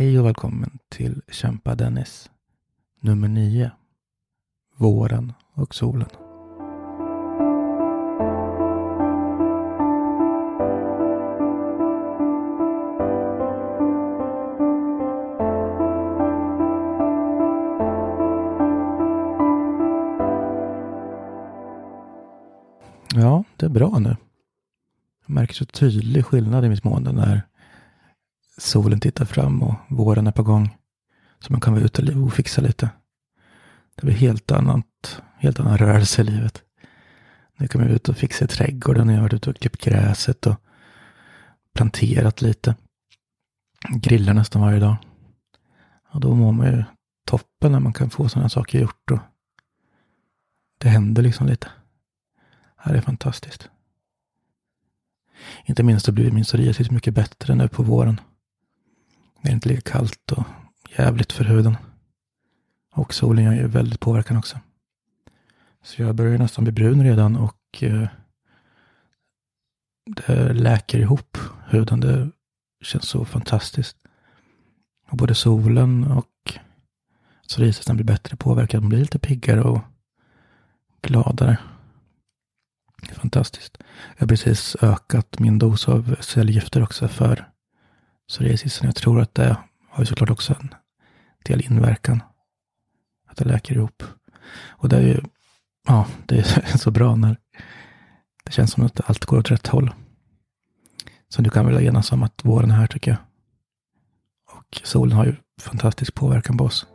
Hej och välkommen till Kämpa Dennis. Nummer 9. Våren och solen. Ja, det är bra nu. Jag märker så tydlig skillnad i mitt mående när solen tittar fram och våren är på gång. Så man kan vara ute och fixa lite. Det blir helt annat, helt annan rörelse i livet. Nu kan man ut och fixa i trädgården. Jag har varit ute och klippt gräset och planterat lite. Grillar nästan varje dag. Och då mår man ju toppen när man kan få sådana saker gjort. Och det händer liksom lite. Det är fantastiskt. Inte minst så blir min psoriasis mycket bättre nu på våren. Det är inte lika kallt och jävligt för huden. Och solen gör ju väldigt påverkan också. Så jag börjar nästan bli brun redan och eh, det läker ihop huden. Det känns så fantastiskt. Och både solen och psoriasisen blir bättre påverkad. Man blir lite piggare och gladare. Fantastiskt. Jag har precis ökat min dos av cellgifter också för så det är psoriasisen. Jag tror att det har ju såklart också en del inverkan. Att det läker ihop. Och det är ju, ja, det är så bra när det känns som att allt går åt rätt håll. Så du kan väl enas om att våren är här tycker jag. Och solen har ju fantastisk påverkan på oss.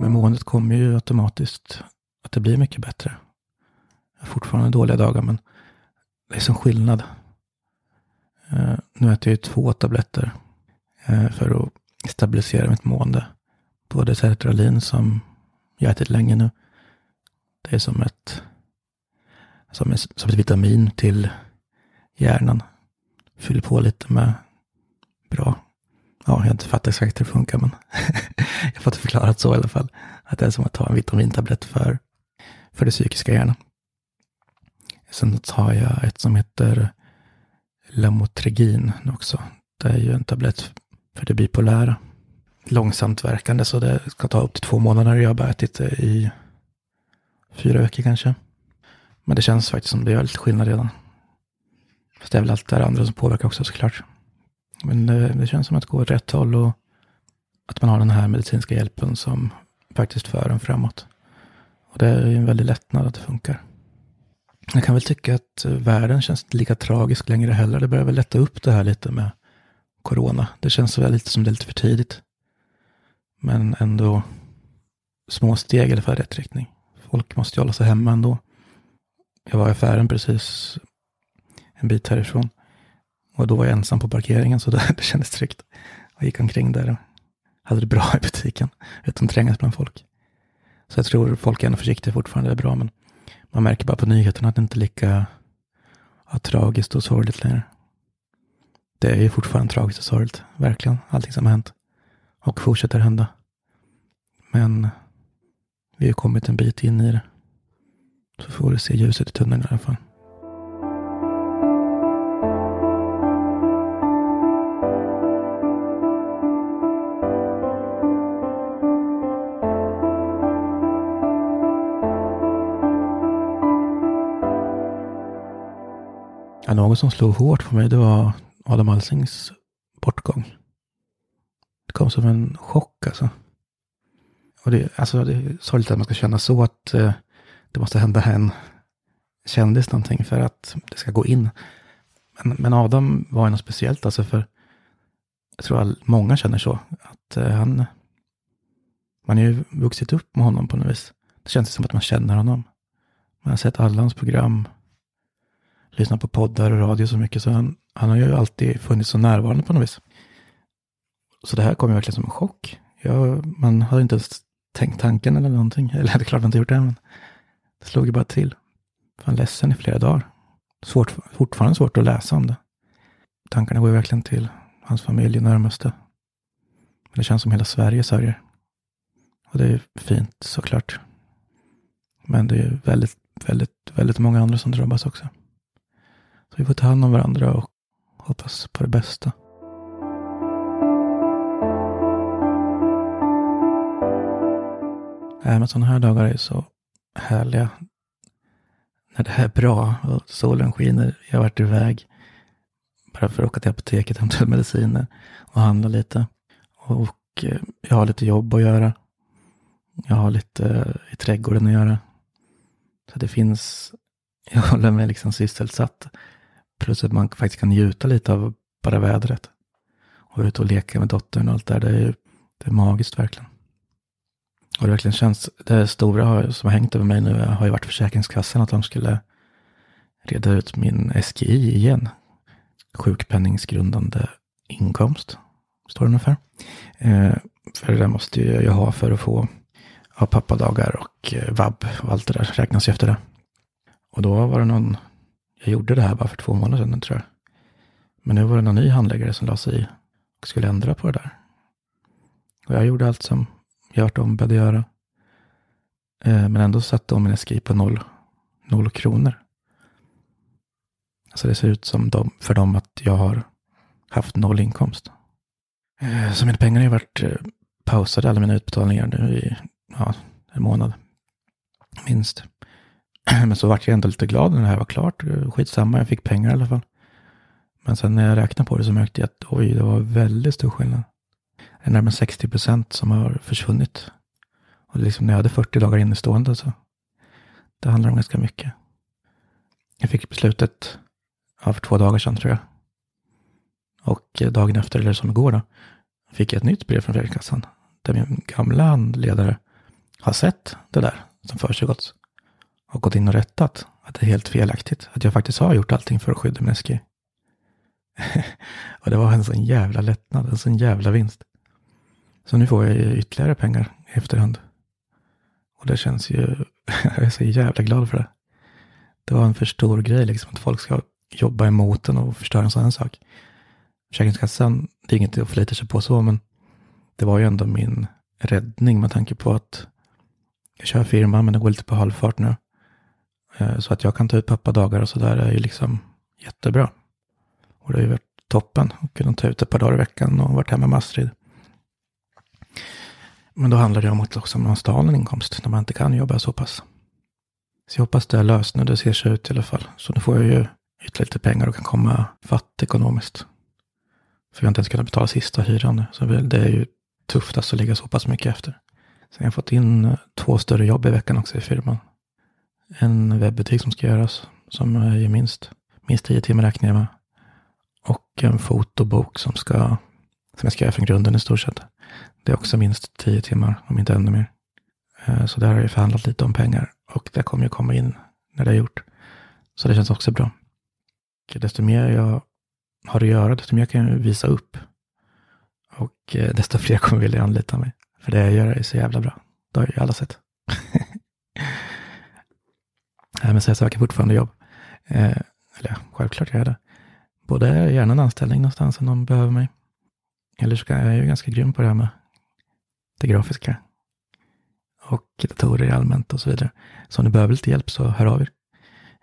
Men måendet kommer ju automatiskt att det blir mycket bättre. Jag har fortfarande dåliga dagar men det är som skillnad. Uh, nu äter jag ju två tabletter uh, för att stabilisera mitt mående. Både sertralin som jag ätit länge nu. Det är som ett, som, ett, som ett vitamin till hjärnan. Fyller på lite med bra ja, jag har inte fattat exakt hur det funkar, men jag har fått det förklarat så i alla fall. Att det är som att ta en vitamintablett för, för det psykiska hjärnan. Sen tar jag ett som heter Lamotrigin också. Det är ju en tablett för det bipolära. Långsamt verkande, så det ska ta upp till två månader. Jag har bara ätit det i fyra veckor kanske. Men det känns faktiskt som det gör lite skillnad redan. Fast det är väl allt det andra som påverkar också såklart. Men det, det känns som att gå åt rätt håll och att man har den här medicinska hjälpen som faktiskt för en framåt. Och det är ju en väldig lättnad att det funkar. Jag kan väl tycka att eh, världen känns inte lika tragisk längre heller. Det börjar väl lätta upp det här lite med corona. Det känns väl lite som det är lite för tidigt. Men ändå små steg i alla fall i rätt riktning. Folk måste ju hålla sig hemma ändå. Jag var i affären precis en bit härifrån. Och då var jag ensam på parkeringen så det, det kändes tryggt. Jag gick omkring där och hade det bra i butiken utan att trängas bland folk. Så jag tror folk är ändå försiktiga fortfarande, det är bra. Men man märker bara på nyheterna att det inte är lika ja, tragiskt och sorgligt längre. Det är ju fortfarande tragiskt och sorgligt, verkligen, allting som har hänt. Och fortsätter hända. Men vi har kommit en bit in i det. Så får vi se ljuset i tunneln i alla fall. Ja, något som slog hårt på mig det var Adam Alsings bortgång. Det kom som en chock alltså. Och det, alltså, det är sorgligt att man ska känna så att eh, det måste hända en kändis någonting för att det ska gå in. Men, men Adam var ju något speciellt alltså för jag tror att många känner så. Att eh, han, man har ju vuxit upp med honom på något vis. Det känns som att man känner honom. Man har sett alla hans program lyssnat på poddar och radio så mycket så han, han har ju alltid funnits så närvarande på något vis. Så det här kom ju verkligen som en chock. Jag, man hade inte ens tänkt tanken eller någonting. Eller det är klart man inte gjort det, men det slog ju bara till. Fan ledsen i flera dagar. Svårt, fortfarande svårt att läsa om det. Tankarna går ju verkligen till hans familj närmaste. Men det känns som hela Sverige sörjer. Och det är ju fint såklart. Men det är ju väldigt, väldigt, väldigt många andra som drabbas också. Så vi får ta hand om varandra och hoppas på det bästa. Även sådana här dagar är så härliga. När det här är bra och solen skiner. Jag har varit iväg bara för att åka till apoteket, hämta mediciner och handla lite. Och eh, jag har lite jobb att göra. Jag har lite eh, i trädgården att göra. Så det finns, jag håller mig liksom sysselsatt. Plus att man faktiskt kan njuta lite av bara vädret. Och ut och leka med dottern och allt där. Det är, det är magiskt verkligen. Och det verkligen känns, det stora som har hängt över mig nu har ju varit Försäkringskassan, att de skulle reda ut min SGI igen. Sjukpenningsgrundande inkomst, står det ungefär. Eh, för det där måste jag ju ha för att få ha pappadagar och eh, vab och allt det där räknas ju efter det. Och då var det någon, jag gjorde det här bara för två månader sedan tror jag. Men nu var det någon ny handläggare som la sig i och skulle ändra på det där. Och jag gjorde allt som jag varit ombedd att göra. Eh, men ändå satte de min SGI på noll, noll kronor. Alltså det ser ut som de, för dem att jag har haft noll inkomst. Eh, så mina pengar har ju varit eh, pausade, alla mina utbetalningar nu i ja, en månad. Minst. Men så vart jag ändå lite glad när det här var klart. Skitsamma, jag fick pengar i alla fall. Men sen när jag räknade på det så märkte jag att oj, det var väldigt stor skillnad. Det är närmare 60 procent som har försvunnit. Och liksom när jag hade 40 dagar innestående så det handlar om ganska mycket. Jag fick beslutet ja, för två dagar sedan tror jag. Och eh, dagen efter, eller som igår då, fick jag ett nytt brev från Försäkringskassan. Där min gamla handledare har sett det där som försiggått. Och gått in och rättat att det är helt felaktigt. Att jag faktiskt har gjort allting för att skydda min och det var en sån jävla lättnad, en sån jävla vinst. Så nu får jag ju ytterligare pengar i efterhand. Och det känns ju, jag är så jävla glad för det. Det var en för stor grej liksom att folk ska jobba emot en och förstöra en sån här sak. Försäkringskassan, det är inget att förlita sig på så, men det var ju ändå min räddning med tanke på att jag kör firma, men det går lite på halvfart nu. Eh, så att jag kan ta ut pappadagar och sådär är ju liksom jättebra. Och det har ju varit toppen att kunna ta ut ett par dagar i veckan och varit hemma med Astrid. Men då handlar det om att också man stal en inkomst när man inte kan jobba så pass. Så jag hoppas det är löst nu, det ser så ut i alla fall. Så nu får jag ju ytterligare lite pengar och kan komma fatt ekonomiskt. För vi har inte ens kunnat betala sista hyran nu. Så det är ju tufft alltså att ligga så pass mycket efter. Sen har jag fått in eh, två större jobb i veckan också i firman. En webbutik som ska göras, som ger minst, minst tio timmar räknar jag med. Och en fotobok som, ska, som jag ska göra från grunden i stort sett. Det är också minst tio timmar, om inte ännu mer. Eh, så där har jag förhandlat lite om pengar och det kommer ju komma in när det är gjort. Så det känns också bra. Och desto mer jag har att göra, desto mer kan jag visa upp. Och eh, desto fler kommer vilja anlita mig. För det jag gör är så jävla bra. Det har ju alla sett. Nej, men så jag söker fortfarande jobb. Eh, eller självklart gör jag det. Både gärna en anställning någonstans om någon behöver mig. Eller så är jag ju ganska grym på det här med det grafiska. Och datorer allmänt och så vidare. Så om ni behöver lite hjälp så hör av er.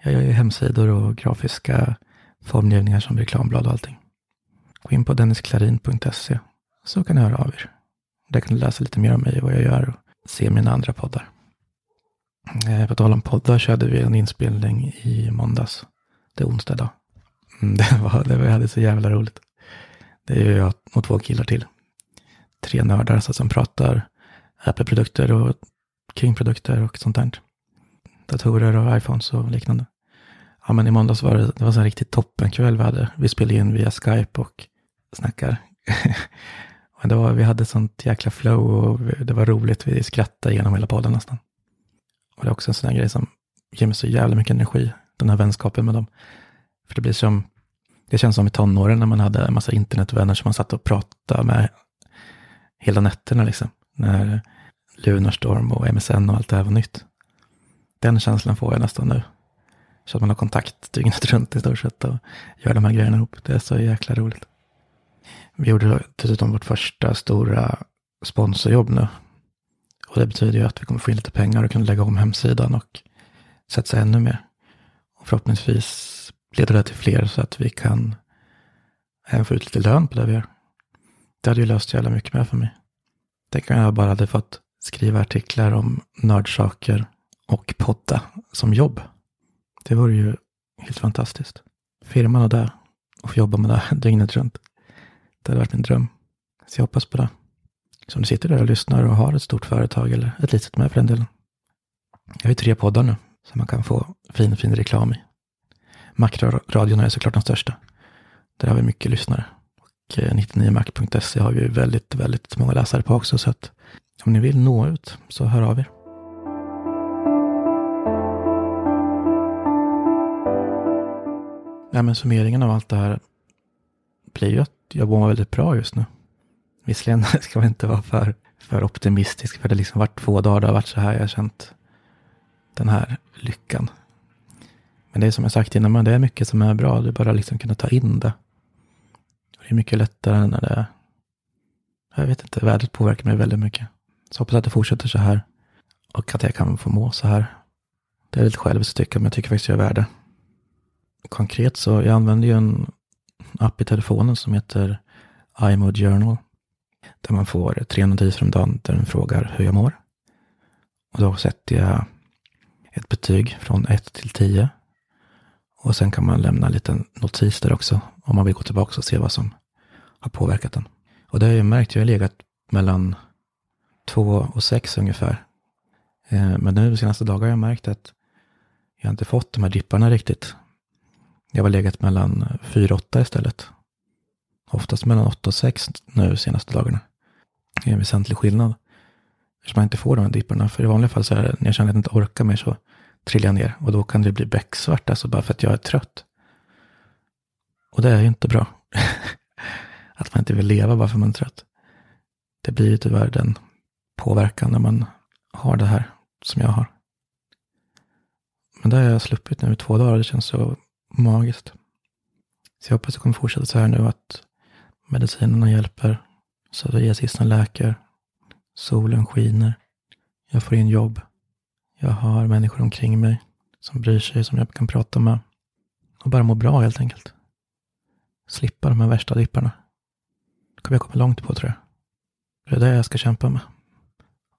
Jag gör ju hemsidor och grafiska formgivningar som reklamblad och allting. Gå in på dennisklarin.se så kan ni höra av er. Där kan du läsa lite mer om mig och vad jag gör och se mina andra poddar. Eh, på tal om poddar så hade vi en inspelning i måndags. Det är onsdag idag. Mm, det var, det var, hade så jävla roligt. Det är ju jag och två killar till. Tre nördar så som pratar Apple-produkter och kringprodukter och sånt där. Datorer och iPhones och liknande. Ja, men i måndags var det, det var så en riktigt toppenkväll vi hade. Vi spelade in via Skype och snackar. och det var, vi hade sånt jäkla flow och det var roligt. Vi skrattade genom hela podden nästan. Och det är också en sån här grej som ger mig så jävla mycket energi, den här vänskapen med dem. För det blir som, det känns som i tonåren när man hade en massa internetvänner som man satt och pratade med hela nätterna liksom. När Lunarstorm och MSN och allt det här var nytt. Den känslan får jag nästan nu. Så att man har kontakt dygnet runt i stort sett och gör de här grejerna ihop. Det är så jäkla roligt. Vi gjorde dessutom vårt första stora sponsorjobb nu. Och det betyder ju att vi kommer få in lite pengar och kunna lägga om hemsidan och satsa ännu mer. Och förhoppningsvis leder det till fler så att vi kan även få ut lite lön på det vi gör. Det hade ju löst jävla mycket mer för mig. Tänk om jag bara hade fått skriva artiklar om nördsaker och podda som jobb. Det vore ju helt fantastiskt. Firman och det och få jobba med det dygnet runt. Det hade varit min dröm. Så jag hoppas på det. Så om du sitter där och lyssnar och har ett stort företag eller ett litet med för den delen. Jag har ju tre poddar nu som man kan få fin, fin reklam i. Macradion är såklart den största. Där har vi mycket lyssnare. Och eh, 99mac.se har vi väldigt, väldigt många läsare på också. Så att om ni vill nå ut så hör av er. Ja, men summeringen av allt det här blir ju att jag mår väldigt bra just nu. Visserligen ska man inte vara för, för optimistisk, för det har liksom varit två dagar det har varit så här jag har känt den här lyckan. Men det är som jag sagt innan, det är mycket som är bra. Du bara liksom kunna ta in det. Det är mycket lättare när det, jag vet inte, vädret påverkar mig väldigt mycket. Så hoppas att det fortsätter så här. Och att jag kan få må så här. Det är lite själviskt tycka, men jag tycker faktiskt jag är värd det. Konkret så, jag använder ju en app i telefonen som heter IMO Journal. Där man får tre notiser om dagen där den frågar hur jag mår. Och då sätter jag ett betyg från 1 till 10. Och sen kan man lämna en liten notis där också om man vill gå tillbaka och se vad som har påverkat den. Och det har jag märkt, jag har legat mellan 2 och 6 ungefär. Eh, men nu de senaste dagarna har jag märkt att jag inte fått de här dipparna riktigt. Jag har legat mellan 4 och 8 istället. Oftast mellan 8 och 6 nu de senaste dagarna. Det är en väsentlig skillnad. Eftersom man inte får de här dipparna. För i vanliga fall så är det, när jag känner att jag inte orkar mer så trillar jag ner. Och då kan det bli becksvart alltså bara för att jag är trött. Och det är ju inte bra. att man inte vill leva bara för att man är trött. Det blir ju tyvärr den påverkan när man har det här som jag har. Men det har jag sluppit nu i två dagar. Det känns så magiskt. Så jag hoppas det kommer fortsätta så här nu att medicinerna hjälper. Så läker. Solen skiner. Jag får in jobb. Jag har människor omkring mig som bryr sig, som jag kan prata med. Och bara må bra helt enkelt. Slippa de här värsta dipparna. Det kommer jag komma långt på tror jag. Det är det jag ska kämpa med.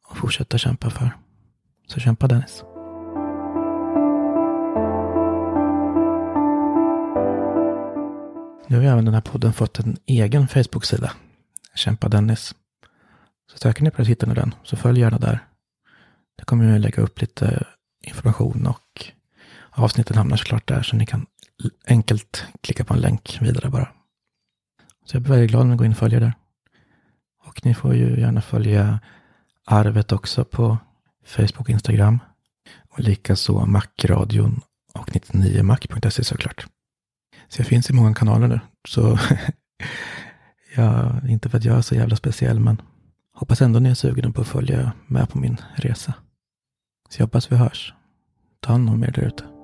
Och fortsätta kämpa för. Så kämpa Dennis. Nu har även den här podden fått en egen Facebook-sida. Kämpa Dennis. Så söker ni på det hittar ni den, så följ gärna där. Där kommer jag lägga upp lite information och avsnitten hamnar såklart där så ni kan enkelt klicka på en länk vidare bara. Så jag blir väldigt glad om ni går in och följer där. Och ni får ju gärna följa Arvet också på Facebook och Instagram. Och likaså Macradion och 99mac.se såklart. Så jag finns i många kanaler nu. Så ja, inte för att jag är så jävla speciell, men hoppas ändå ni är sugna på att följa med på min resa. Så jag hoppas vi hörs. Ta hand om er där ute.